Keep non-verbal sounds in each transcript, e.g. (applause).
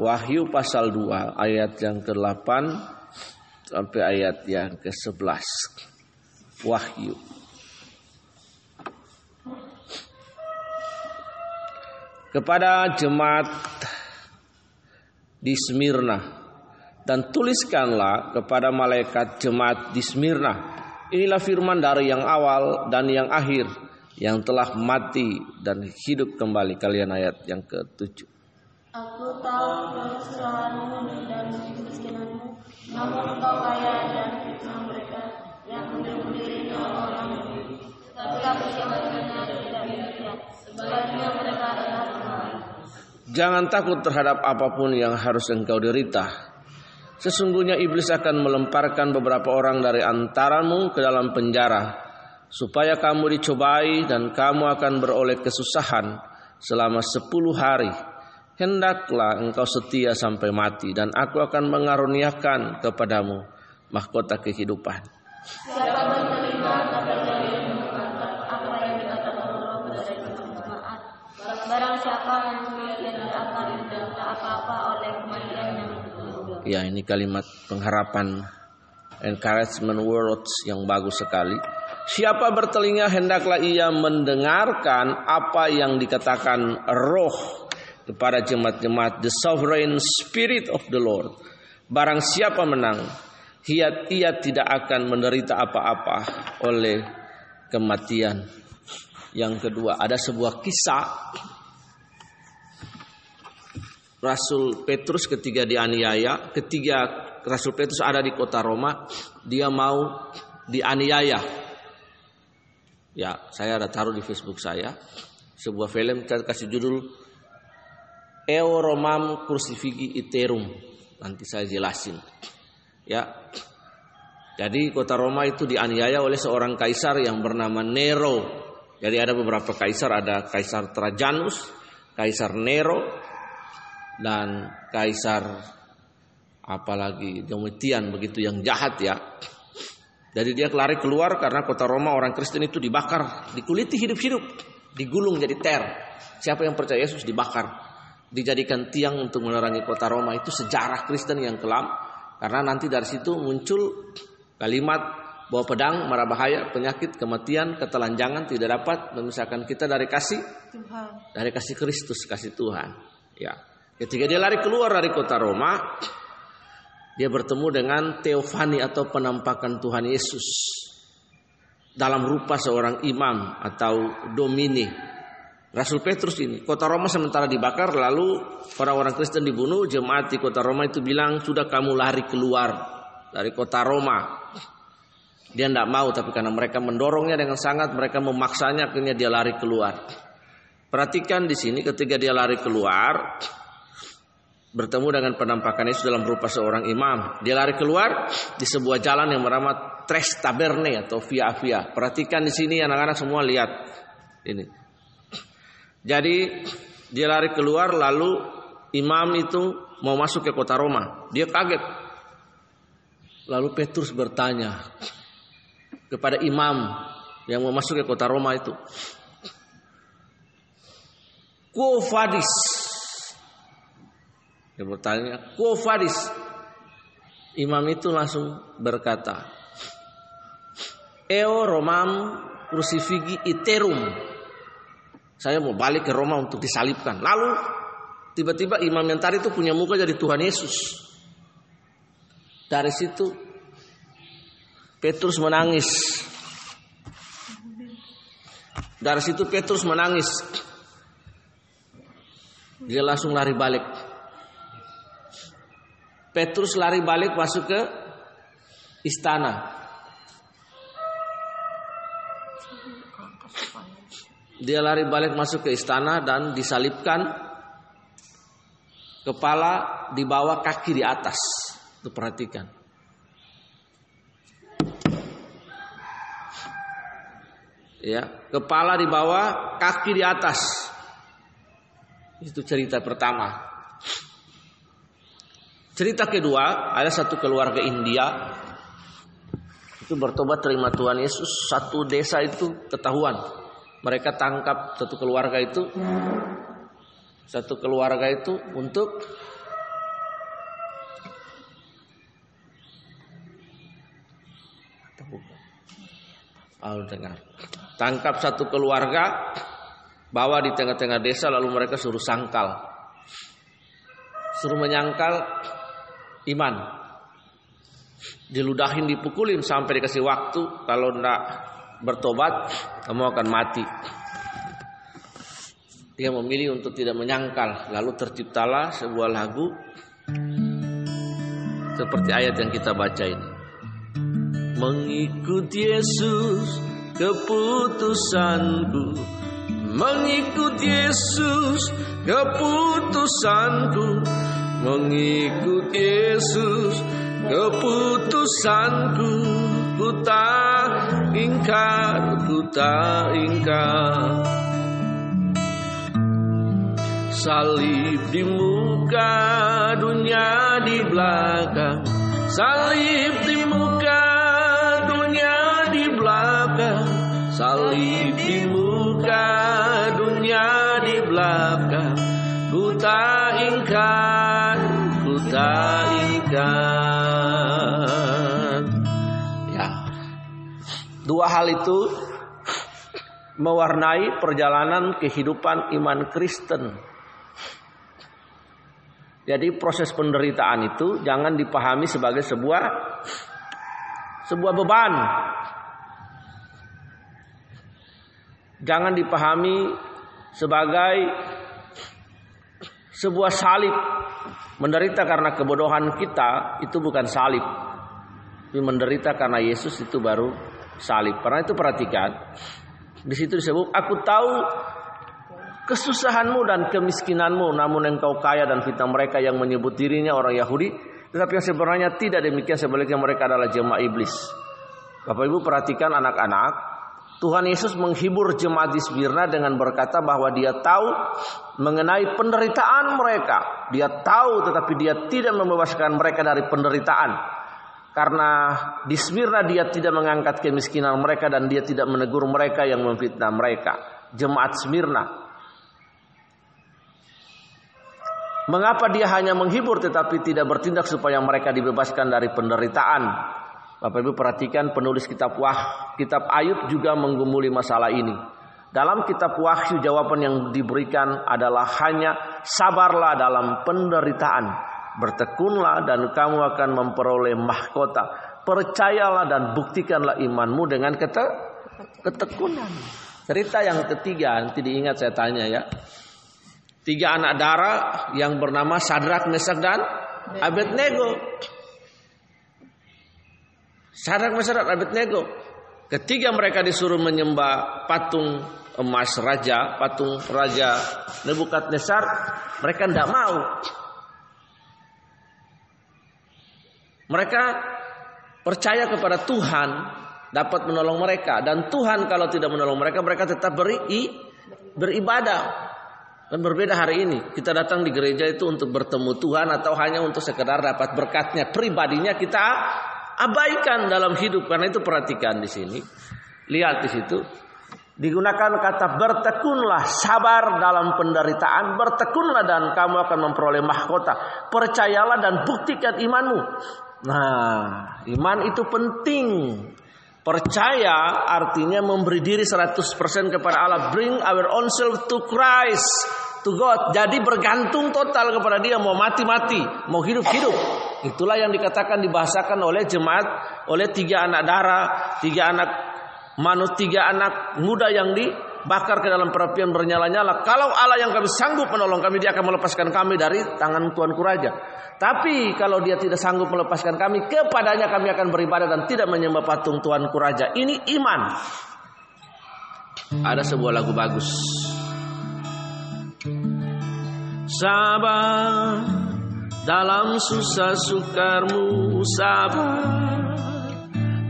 Wahyu pasal 2 ayat yang ke-8 sampai ayat yang ke-11. Wahyu. Kepada jemaat di Smyrna dan tuliskanlah kepada malaikat jemaat di Smyrna. Inilah firman dari yang awal dan yang akhir yang telah mati dan hidup kembali. Kalian ayat yang ke-7. Aku tahu kesusahanmu dan kemiskinanmu, namun engkau kaya dan fitnah mereka yang berdiri orang Tetapi sebaliknya tidak demikian. Sebaliknya mereka adalah. Jangan takut terhadap apa pun yang harus engkau derita. Sesungguhnya iblis akan melemparkan beberapa orang dari antaramu ke dalam penjara, supaya kamu dicobai dan kamu akan beroleh kesusahan selama sepuluh hari hendaklah engkau setia sampai mati dan aku akan mengaruniakan kepadamu mahkota kehidupan. Ya ini kalimat pengharapan encouragement words yang bagus sekali. Siapa bertelinga hendaklah ia mendengarkan apa yang dikatakan roh kepada jemaat-jemaat the sovereign spirit of the Lord. Barang siapa menang, ia, ia tidak akan menderita apa-apa oleh kematian. Yang kedua, ada sebuah kisah Rasul Petrus ketika dianiaya, ketika Rasul Petrus ada di kota Roma, dia mau dianiaya. Ya, saya ada taruh di Facebook saya. Sebuah film kasih judul Eo Romam iterum. Nanti saya jelasin. Ya. Jadi kota Roma itu dianiaya oleh seorang kaisar yang bernama Nero. Jadi ada beberapa kaisar, ada kaisar Trajanus, kaisar Nero, dan kaisar apalagi Domitian begitu yang jahat ya. Jadi dia lari keluar karena kota Roma orang Kristen itu dibakar, dikuliti hidup-hidup, digulung jadi ter. Siapa yang percaya Yesus dibakar dijadikan tiang untuk menerangi kota Roma. Itu sejarah Kristen yang kelam. Karena nanti dari situ muncul kalimat bahwa pedang marah bahaya penyakit kematian ketelanjangan tidak dapat memisahkan kita dari kasih Tuhan. dari kasih Kristus kasih Tuhan. Ya. Ketika dia lari keluar dari kota Roma dia bertemu dengan Teofani atau penampakan Tuhan Yesus. Dalam rupa seorang imam atau domini Rasul Petrus ini, kota Roma sementara dibakar, lalu orang-orang Kristen dibunuh, jemaat di kota Roma itu bilang, sudah kamu lari keluar dari kota Roma. Dia tidak mau, tapi karena mereka mendorongnya dengan sangat, mereka memaksanya, akhirnya dia lari keluar. Perhatikan di sini, ketika dia lari keluar, bertemu dengan penampakan Yesus dalam rupa seorang imam. Dia lari keluar di sebuah jalan yang bernama Tres Taberne atau Via Via. Perhatikan di sini anak-anak semua lihat ini. Jadi dia lari keluar lalu imam itu mau masuk ke kota Roma. Dia kaget. Lalu Petrus bertanya kepada imam yang mau masuk ke kota Roma itu. Quo vadis? Dia bertanya, Quo vadis? Imam itu langsung berkata, Eo Romam crucifigi iterum saya mau balik ke Roma untuk disalibkan. Lalu tiba-tiba imam yang tadi itu punya muka jadi Tuhan Yesus. Dari situ Petrus menangis. Dari situ Petrus menangis. Dia langsung lari balik. Petrus lari balik masuk ke istana. Dia lari balik masuk ke istana dan disalibkan kepala di bawah kaki di atas. Itu perhatikan. Ya, kepala di bawah, kaki di atas. Itu cerita pertama. Cerita kedua, ada satu keluarga India itu bertobat terima Tuhan Yesus. Satu desa itu ketahuan mereka tangkap satu keluarga itu satu keluarga itu untuk Al dengar. Tangkap satu keluarga, bawa di tengah-tengah desa lalu mereka suruh sangkal. Suruh menyangkal iman. Diludahin, dipukulin sampai dikasih waktu kalau ndak bertobat, kamu akan mati. Dia memilih untuk tidak menyangkal. Lalu terciptalah sebuah lagu seperti ayat yang kita baca ini. Mengikuti Yesus keputusanku Mengikuti Yesus keputusanku Mengikuti Yesus keputusanku Ku tak ingkar, ku tak ingkar Salib di muka, dunia di belakang. Salib di Dua hal itu mewarnai perjalanan kehidupan iman Kristen. Jadi proses penderitaan itu jangan dipahami sebagai sebuah sebuah beban. Jangan dipahami sebagai sebuah salib. Menderita karena kebodohan kita itu bukan salib. Tapi menderita karena Yesus itu baru salib. Karena itu perhatikan. Di situ disebut aku tahu kesusahanmu dan kemiskinanmu namun engkau kaya dan fitnah mereka yang menyebut dirinya orang Yahudi tetapi yang sebenarnya tidak demikian sebaliknya mereka adalah jemaah iblis Bapak Ibu perhatikan anak-anak Tuhan Yesus menghibur jemaat di Smyrna dengan berkata bahwa dia tahu mengenai penderitaan mereka. Dia tahu tetapi dia tidak membebaskan mereka dari penderitaan. Karena di Smyrna dia tidak mengangkat kemiskinan mereka dan dia tidak menegur mereka yang memfitnah mereka. Jemaat Smyrna Mengapa dia hanya menghibur tetapi tidak bertindak supaya mereka dibebaskan dari penderitaan? Bapak Ibu perhatikan penulis kitab Wah, kitab Ayub juga menggumuli masalah ini. Dalam kitab Wahyu jawaban yang diberikan adalah hanya sabarlah dalam penderitaan. Bertekunlah dan kamu akan memperoleh mahkota. Percayalah dan buktikanlah imanmu dengan kete ketekunan. Cerita yang ketiga nanti diingat saya tanya ya tiga anak darah yang bernama Sadrak, Mesak dan Abednego. Sadrak, Mesak dan Abednego. Ketika mereka disuruh menyembah patung emas raja, patung raja Nebukadnezar, mereka tidak mau. Mereka percaya kepada Tuhan dapat menolong mereka dan Tuhan kalau tidak menolong mereka mereka tetap beri beribadah Kan berbeda hari ini. Kita datang di gereja itu untuk bertemu Tuhan atau hanya untuk sekedar dapat berkatnya. Pribadinya kita abaikan dalam hidup. Karena itu perhatikan di sini. Lihat di situ. Digunakan kata bertekunlah sabar dalam penderitaan. Bertekunlah dan kamu akan memperoleh mahkota. Percayalah dan buktikan imanmu. Nah, iman itu penting. Percaya artinya memberi diri 100% kepada Allah. Bring our own self to Christ, to God. Jadi bergantung total kepada dia. Mau mati-mati, mau hidup-hidup. Itulah yang dikatakan dibahasakan oleh jemaat, oleh tiga anak darah, tiga anak manut, tiga anak muda yang dibakar ke dalam perapian bernyala-nyala. Kalau Allah yang kami sanggup menolong kami, dia akan melepaskan kami dari tangan Tuanku Raja. Tapi kalau dia tidak sanggup melepaskan kami, kepadanya kami akan beribadah dan tidak menyembah patung Tuanku Raja. Ini iman. Ada sebuah lagu bagus. Sabar dalam susah sukarmu sabar.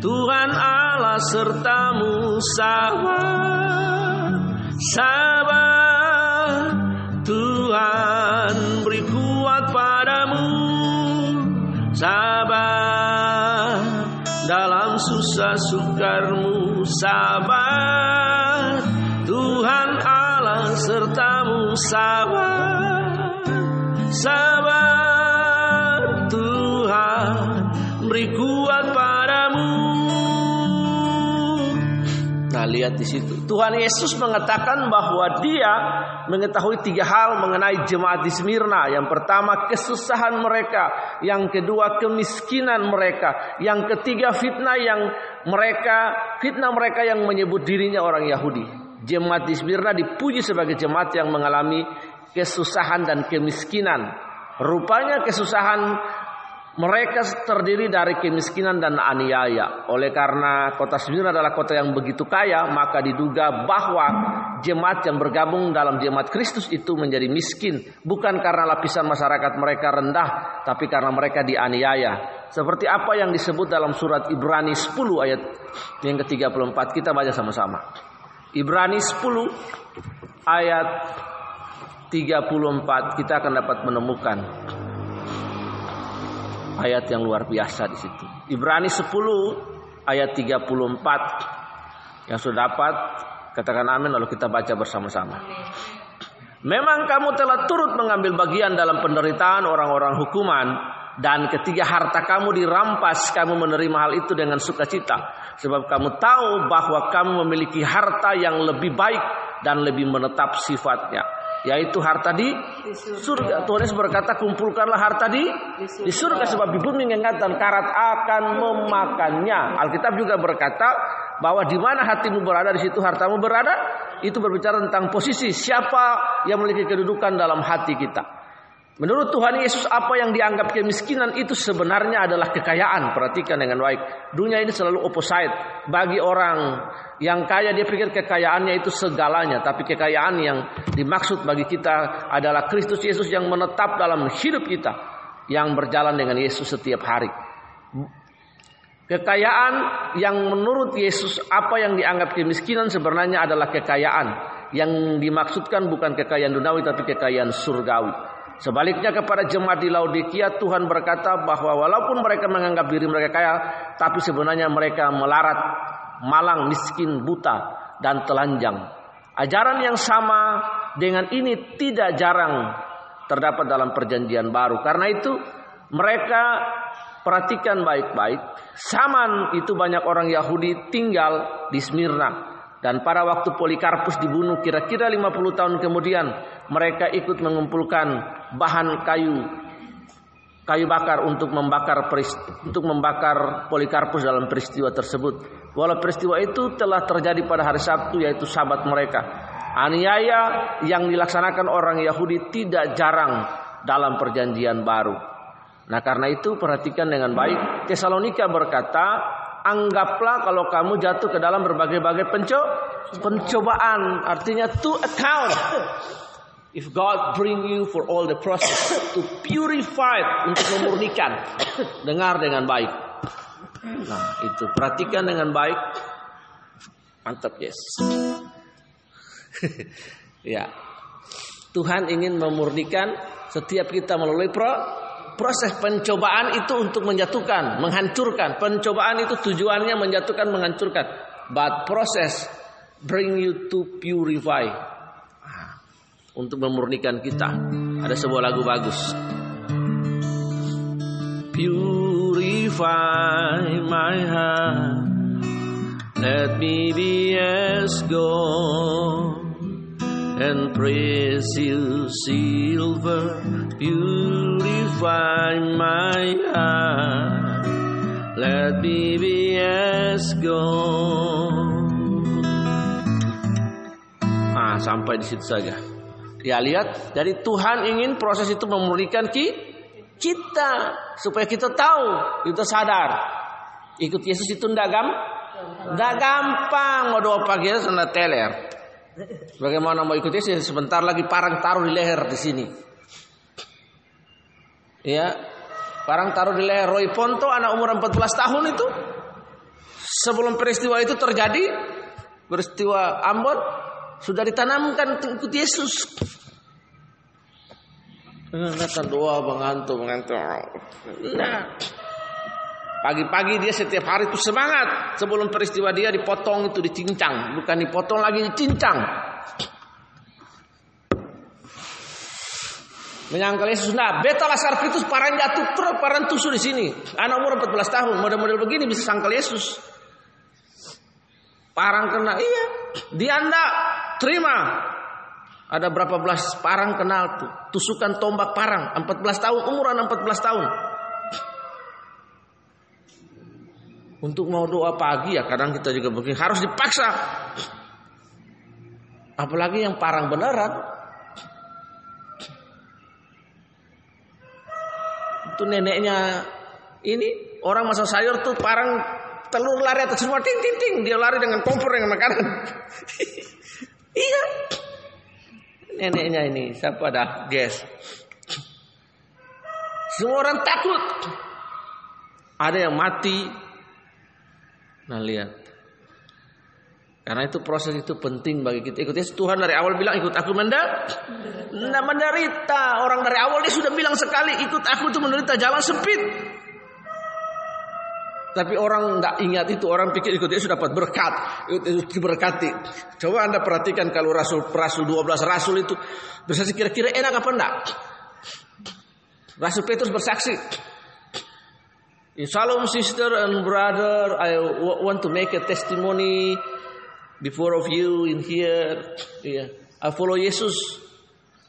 Tuhan Allah sertamu sabar. Sabar Tuhan beri kuat padamu. Sabar dalam susah sukarmu sabar Tuhan Allah sertamu. Sabar Sabar Tuhan beri kuat lihat di situ. Tuhan Yesus mengatakan bahwa Dia mengetahui tiga hal mengenai jemaat di Smyrna. Yang pertama kesusahan mereka, yang kedua kemiskinan mereka, yang ketiga fitnah yang mereka fitnah mereka yang menyebut dirinya orang Yahudi. Jemaat di Smyrna dipuji sebagai jemaat yang mengalami kesusahan dan kemiskinan. Rupanya kesusahan mereka terdiri dari kemiskinan dan aniaya. Oleh karena kota Smyrna adalah kota yang begitu kaya, maka diduga bahwa jemaat yang bergabung dalam jemaat Kristus itu menjadi miskin. Bukan karena lapisan masyarakat mereka rendah, tapi karena mereka dianiaya. Seperti apa yang disebut dalam surat Ibrani 10 ayat yang ke-34. Kita baca sama-sama. Ibrani 10 ayat 34 kita akan dapat menemukan ayat yang luar biasa di situ. Ibrani 10 ayat 34 yang sudah dapat katakan amin lalu kita baca bersama-sama. Memang kamu telah turut mengambil bagian dalam penderitaan orang-orang hukuman dan ketika harta kamu dirampas kamu menerima hal itu dengan sukacita sebab kamu tahu bahwa kamu memiliki harta yang lebih baik dan lebih menetap sifatnya yaitu harta di surga. Tuhan Yesus berkata, kumpulkanlah harta di di surga sebab di bumi karat akan memakannya. Alkitab juga berkata bahwa di mana hatimu berada di situ hartamu berada. Itu berbicara tentang posisi siapa yang memiliki kedudukan dalam hati kita. Menurut Tuhan Yesus apa yang dianggap kemiskinan itu sebenarnya adalah kekayaan. Perhatikan dengan baik. Dunia ini selalu opposite. Bagi orang yang kaya dia pikir kekayaannya itu segalanya. Tapi kekayaan yang dimaksud bagi kita adalah Kristus Yesus yang menetap dalam hidup kita. Yang berjalan dengan Yesus setiap hari. Kekayaan yang menurut Yesus apa yang dianggap kemiskinan sebenarnya adalah kekayaan. Yang dimaksudkan bukan kekayaan dunawi tapi kekayaan surgawi. Sebaliknya kepada jemaat di Laodikia Tuhan berkata bahwa walaupun mereka menganggap diri mereka kaya, tapi sebenarnya mereka melarat, malang, miskin, buta, dan telanjang. Ajaran yang sama dengan ini tidak jarang terdapat dalam perjanjian baru. Karena itu mereka perhatikan baik-baik. Saman itu banyak orang Yahudi tinggal di Smyrna. Dan pada waktu Polikarpus dibunuh kira-kira 50 tahun kemudian mereka ikut mengumpulkan bahan kayu kayu bakar untuk membakar untuk membakar Polikarpus dalam peristiwa tersebut. Walau peristiwa itu telah terjadi pada hari Sabtu yaitu sabat mereka. Aniaya yang dilaksanakan orang Yahudi tidak jarang dalam perjanjian baru. Nah karena itu perhatikan dengan baik. Tesalonika berkata anggaplah kalau kamu jatuh ke dalam berbagai-bagai penco pencobaan. Artinya to account if God bring you for all the process to purify untuk memurnikan. Dengar dengan baik. Nah itu. Perhatikan dengan baik. Mantap yes. (laughs) Ya. Tuhan ingin memurnikan setiap kita melalui pro proses pencobaan itu untuk menjatuhkan, menghancurkan. Pencobaan itu tujuannya menjatuhkan, menghancurkan. But proses bring you to purify. Ah, untuk memurnikan kita. Ada sebuah lagu bagus. Purify my heart. Let me be as gold and precious silver purify my heart. Let as gold. Ah, sampai di situ saja. Ya lihat, dari Tuhan ingin proses itu memulihkan ki kita supaya kita tahu, kita sadar. Ikut Yesus itu tidak gampang, tidak gampang. Mau doa pagi sana teler. Bagaimana mau ikuti sih sebentar lagi parang taruh di leher di sini. Ya, parang taruh di leher Roy Ponto anak umur 14 tahun itu. Sebelum peristiwa itu terjadi, peristiwa Ambon sudah ditanamkan ikut Yesus. Nah, doa mengantuk mengantuk. Nah, Pagi-pagi dia setiap hari itu semangat. Sebelum peristiwa dia dipotong itu dicincang. Bukan dipotong lagi dicincang. Menyangkal Yesus. Nah, beta lasar itu parang jatuh truk, parang tusuk di sini. Anak umur 14 tahun, model-model begini bisa sangkal Yesus. Parang kena, iya. Dia enggak terima. Ada berapa belas parang kenal tuh. Tusukan tombak parang. 14 tahun, umuran 14 tahun. Untuk mau doa pagi ya kadang kita juga begini. Harus dipaksa. Apalagi yang parang beneran. Itu neneknya ini orang masak sayur tuh parang telur lari atas semua ting ting ting dia lari dengan kompor dengan makanan. (laughs) iya. Neneknya ini siapa dah guys. Semua orang takut. Ada yang mati. Nah lihat. Karena itu proses itu penting bagi kita. Ikut Yesus Tuhan dari awal bilang ikut aku menderita. Nah, menderita. Orang dari awal dia sudah bilang sekali ikut aku itu menderita jalan sempit. Tapi orang tidak ingat itu, orang pikir ikut Yesus dapat berkat, ikut diberkati. Coba anda perhatikan kalau Rasul Rasul 12 Rasul itu bersaksi kira-kira enak apa enggak? Rasul Petrus bersaksi. Shalom sister and brother, I want to make a testimony before of you in here. Yeah. I follow Jesus.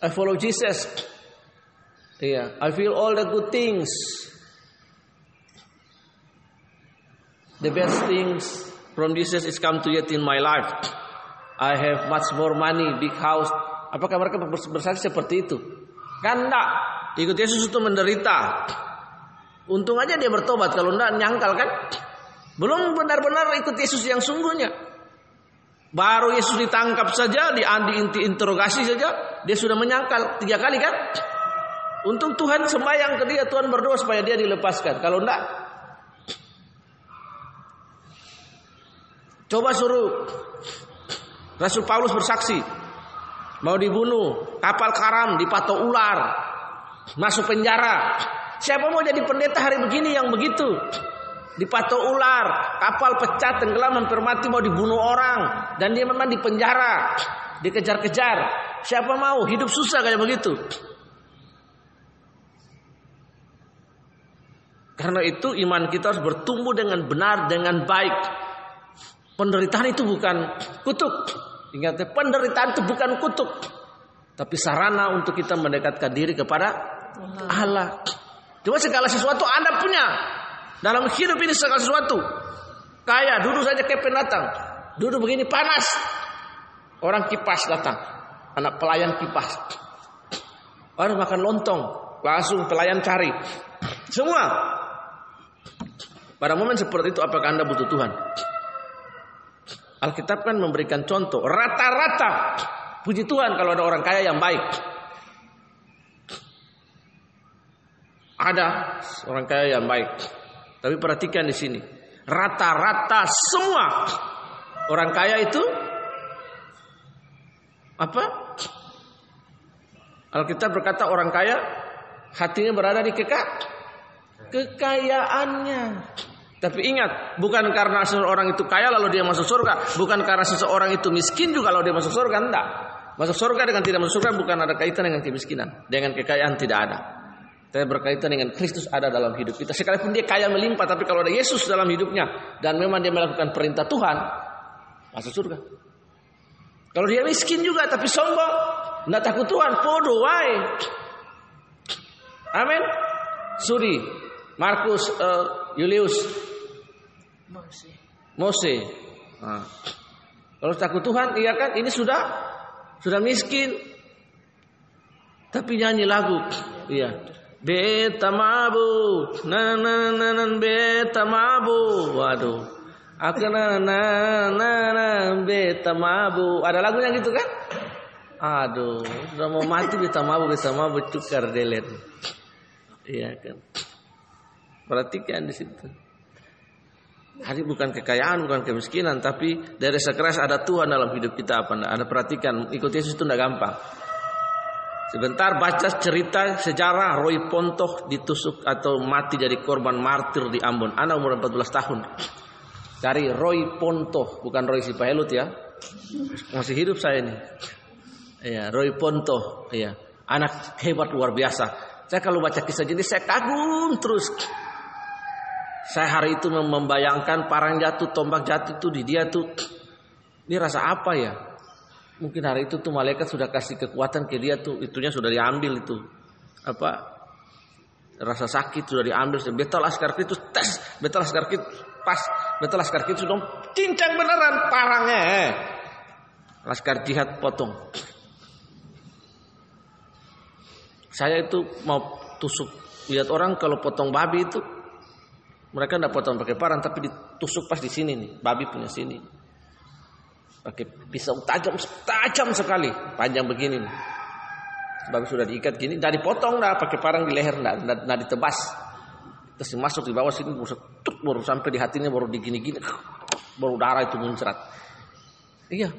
I follow Jesus. Yeah. I feel all the good things. The best things from Jesus is come to yet in my life. I have much more money, big house. Apakah mereka bersaksi seperti itu? Kan enggak. Ikut Yesus itu menderita. Untung aja dia bertobat. Kalau enggak nyangkal kan. Belum benar-benar ikut Yesus yang sungguhnya. Baru Yesus ditangkap saja, di inti interogasi saja, dia sudah menyangkal tiga kali kan? Untung Tuhan sembahyang ke dia, Tuhan berdoa supaya dia dilepaskan. Kalau enggak, Coba suruh Rasul Paulus bersaksi mau dibunuh, kapal karam dipatok ular, masuk penjara. Siapa mau jadi pendeta hari begini yang begitu? Dipatok ular, kapal pecah, tenggelam, hampir mati mau dibunuh orang dan dia memang di penjara, dikejar-kejar. Siapa mau hidup susah kayak begitu? Karena itu iman kita harus bertumbuh dengan benar, dengan baik. Penderitaan itu bukan kutuk. Ingat, penderitaan itu bukan kutuk. Tapi sarana untuk kita mendekatkan diri kepada Allah. Cuma segala sesuatu Anda punya. Dalam hidup ini segala sesuatu. Kaya, duduk saja kayak pendatang. Duduk begini panas. Orang kipas datang. Anak pelayan kipas. Orang makan lontong. Langsung pelayan cari. Semua. Pada momen seperti itu apakah Anda butuh Tuhan? Alkitab kan memberikan contoh rata-rata puji Tuhan kalau ada orang kaya yang baik. Ada orang kaya yang baik. Tapi perhatikan di sini, rata-rata semua orang kaya itu apa? Alkitab berkata orang kaya hatinya berada di keka kekayaannya. Tapi ingat, bukan karena seseorang itu kaya lalu dia masuk surga, bukan karena seseorang itu miskin juga kalau dia masuk surga, enggak. Masuk surga dengan tidak masuk surga bukan ada kaitan dengan kemiskinan, dengan kekayaan tidak ada. Tapi berkaitan dengan Kristus ada dalam hidup kita. Sekalipun dia kaya melimpah, tapi kalau ada Yesus dalam hidupnya dan memang dia melakukan perintah Tuhan, masuk surga. Kalau dia miskin juga tapi sombong, enggak takut Tuhan, podo wae. Amin. Sudi, Markus, uh, Julius, Mose. Mose. Nah. Kalau takut Tuhan, iya kan? Ini sudah sudah miskin. Tapi nyanyi lagu. Iya. Betamabu, na na na na. Waduh. Aku na na na na betamabu. Ada lagunya gitu kan? Aduh, sudah mau mati betamabu betamabu cukar delet. Iya kan. Perhatikan di situ. Hari bukan kekayaan, bukan kemiskinan, tapi dari sekeras ada Tuhan dalam hidup kita. Apa Anda perhatikan, ikut Yesus itu tidak gampang. Sebentar baca cerita sejarah Roy Pontoh ditusuk atau mati jadi korban martir di Ambon. Anak umur 14 tahun. Cari Roy Pontoh, bukan Roy Sipahelut ya. Masih hidup saya ini. Ya, Roy Pontoh, ya. Anak hebat luar biasa. Saya kalau baca kisah jenis saya kagum terus. Saya hari itu membayangkan parang jatuh, tombak jatuh tuh di dia tuh Ini rasa apa ya? Mungkin hari itu tuh malaikat sudah kasih kekuatan ke dia tuh, itunya sudah diambil itu. Apa? Rasa sakit sudah diambil. Betul askar itu tes, betul askar itu pas, betul askar itu sudah cincang beneran parangnya. Eh. Laskar jihad potong. Saya itu mau tusuk lihat orang kalau potong babi itu mereka tidak potong pakai parang tapi ditusuk pas di sini nih babi punya sini pakai pisau tajam tajam sekali. Panjang begini. Babi sudah diikat gini dari potong dah. Pakai parang di leher tidak nah, ditebas. Terus masuk di bawah sini baru tuk, baru sampai di hatinya baru digini-gini baru darah itu muncrat. Iya.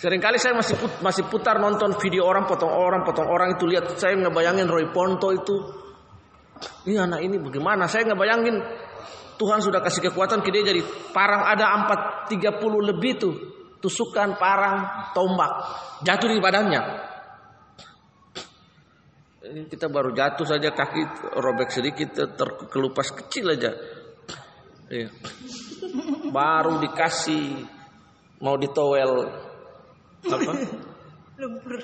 Seringkali saya masih put, masih putar nonton video orang potong orang potong orang itu. Lihat saya ngebayangin Roy Ponto itu. Ini anak ini bagaimana? Saya ngebayangin Tuhan sudah kasih kekuatan ke dia jadi parang ada empat tiga puluh lebih tuh tusukan parang tombak jatuh di badannya. Ini kita baru jatuh saja kaki robek sedikit terkelupas kecil aja. Iya. Baru dikasih mau ditowel. Apa? Lumpur.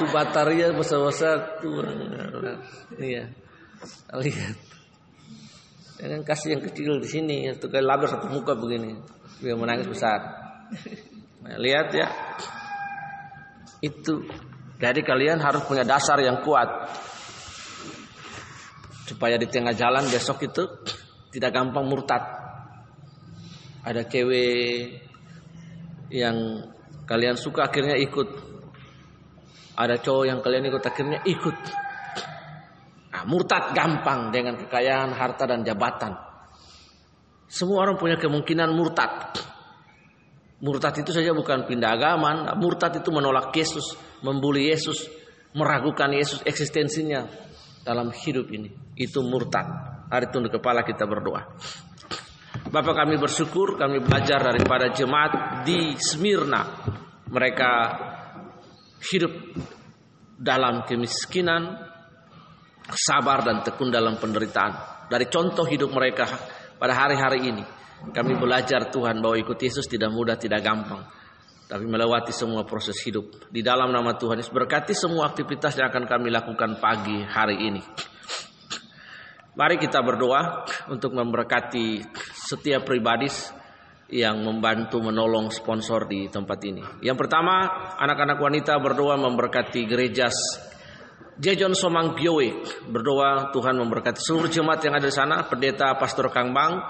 Subataria besar-besar tuh iya. Lihat jangan kasih yang kecil di sini itu kayak labir satu muka begini. Dia menangis besar. Nah, lihat ya. Itu jadi kalian harus punya dasar yang kuat. Supaya di tengah jalan besok itu tidak gampang murtad. Ada cewek yang kalian suka akhirnya ikut. Ada cowok yang kalian ikut akhirnya ikut. Murtad gampang dengan kekayaan, harta dan jabatan. Semua orang punya kemungkinan murtad. Murtad itu saja bukan pindah agama, murtad itu menolak Yesus, membuli Yesus, meragukan Yesus eksistensinya dalam hidup ini. Itu murtad. Hari tunduk kepala kita berdoa. Bapak kami bersyukur kami belajar daripada jemaat di Smyrna. Mereka hidup dalam kemiskinan, sabar dan tekun dalam penderitaan. Dari contoh hidup mereka pada hari-hari ini, kami belajar Tuhan bahwa ikut Yesus tidak mudah, tidak gampang. Tapi melewati semua proses hidup. Di dalam nama Tuhan Yesus berkati semua aktivitas yang akan kami lakukan pagi hari ini. Mari kita berdoa untuk memberkati setiap pribadi yang membantu menolong sponsor di tempat ini. Yang pertama, anak-anak wanita berdoa memberkati gereja Jejon Somang Piowe. Berdoa Tuhan memberkati seluruh jemaat yang ada di sana, pendeta Pastor Kang Bang,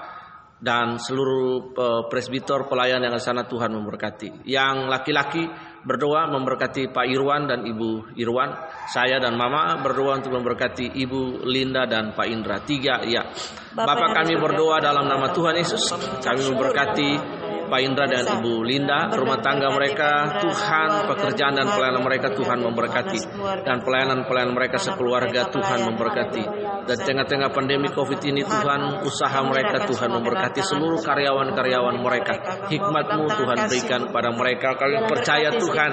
dan seluruh uh, presbitor pelayan yang ada di sana Tuhan memberkati. Yang laki-laki berdoa memberkati Pak Irwan dan Ibu Irwan. Saya dan Mama berdoa untuk memberkati Ibu Linda dan Pak Indra. Tiga, ya. Bapak, Bapak kami berdoa dalam nama Tuhan Yesus. Kami memberkati Pak Indra dan Ibu Linda, rumah tangga mereka, Tuhan, pekerjaan dan pelayanan mereka Tuhan memberkati. Dan pelayanan-pelayanan mereka sekeluarga Tuhan memberkati. Dan tengah-tengah pandemi COVID ini Tuhan, usaha mereka Tuhan memberkati seluruh karyawan-karyawan mereka. Hikmatmu Tuhan berikan pada mereka. Kami percaya Tuhan,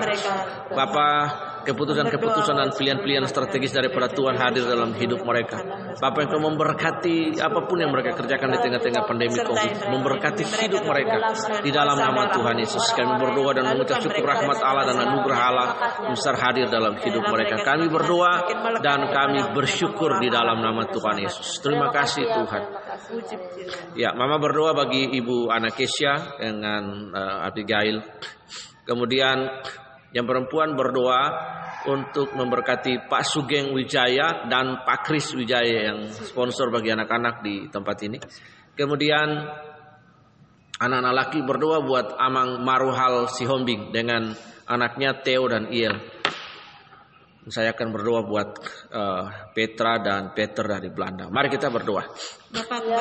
Bapak keputusan-keputusan dan pilihan-pilihan strategis daripada Tuhan hadir dalam hidup mereka. Bapak yang memberkati apa pun yang mereka kerjakan di tengah-tengah pandemi COVID, memberkati hidup mereka di dalam nama Tuhan Yesus. Kami berdoa dan mengucap syukur rahmat Allah dan anugerah Allah besar hadir dalam hidup mereka. Kami berdoa dan kami bersyukur di dalam nama Tuhan Yesus. Terima kasih Tuhan. Ya, Mama berdoa bagi Ibu Anakesya dengan uh, Abigail. Kemudian yang perempuan berdoa untuk memberkati Pak Sugeng Wijaya dan Pak Kris Wijaya yang sponsor bagi anak-anak di tempat ini. Kemudian anak-anak laki berdoa buat Amang Maruhal Sihombing dengan anaknya Theo dan Iel. Saya akan berdoa buat uh, Petra dan Peter dari Belanda. Mari kita berdoa.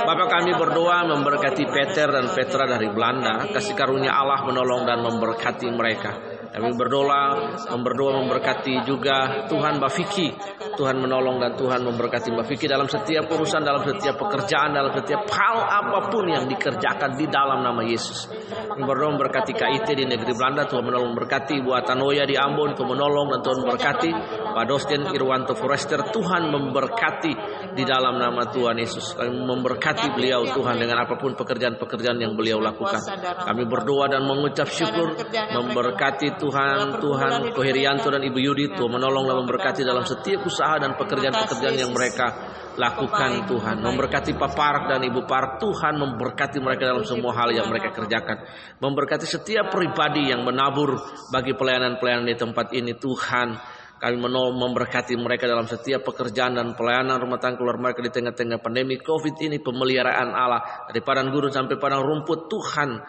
Bapak kami berdoa memberkati Peter dan Petra dari Belanda. Kasih karunia Allah menolong dan memberkati mereka. Kami berdoa, berdoa memberkati juga Tuhan Mbak Vicky. Tuhan menolong dan Tuhan memberkati Mbak Vicky dalam setiap urusan, dalam setiap pekerjaan, dalam setiap hal apa pun yang dikerjakan di dalam nama Yesus. Kami berdoa memberkati KIT di negeri Belanda, Tuhan menolong memberkati buatan Anoya di Ambon, Tuhan menolong dan Tuhan memberkati Pak Dosen Irwanto Forester Tuhan memberkati di dalam nama Tuhan Yesus. Kami memberkati beliau Tuhan dengan apa pun pekerjaan-pekerjaan yang beliau lakukan. Kami berdoa dan mengucap syukur memberkati Tuhan Tuhan Kohirianto dan Ibu Yudi Tuhan menolong dan memberkati dalam setiap usaha dan pekerjaan-pekerjaan yang mereka lakukan Tuhan. Memberkati Pak Park dan Ibu Park Tuhan memberkati mereka dalam semua hal yang mereka kerjakan. Memberkati setiap pribadi yang menabur bagi pelayanan-pelayanan di tempat ini Tuhan. Kami menolong memberkati mereka dalam setiap pekerjaan dan pelayanan rumah tangga keluar mereka di tengah-tengah pandemi COVID ini pemeliharaan Allah dari padang gurun sampai padang rumput Tuhan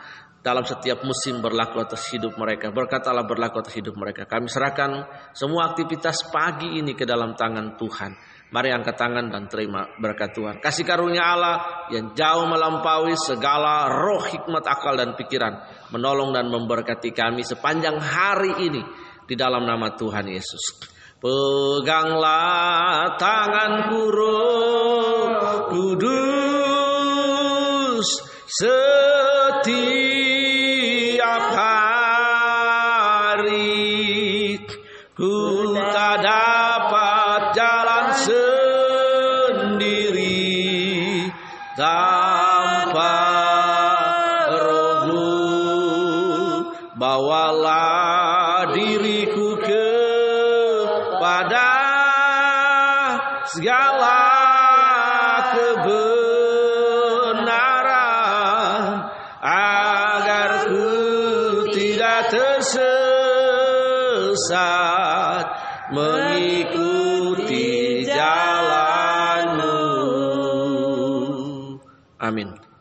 dalam setiap musim berlaku atas hidup mereka. Berkat Allah berlaku atas hidup mereka. Kami serahkan semua aktivitas pagi ini ke dalam tangan Tuhan. Mari angkat tangan dan terima berkat Tuhan. Kasih karunia Allah yang jauh melampaui segala roh hikmat akal dan pikiran. Menolong dan memberkati kami sepanjang hari ini di dalam nama Tuhan Yesus. Peganglah tanganku roh kudus setiap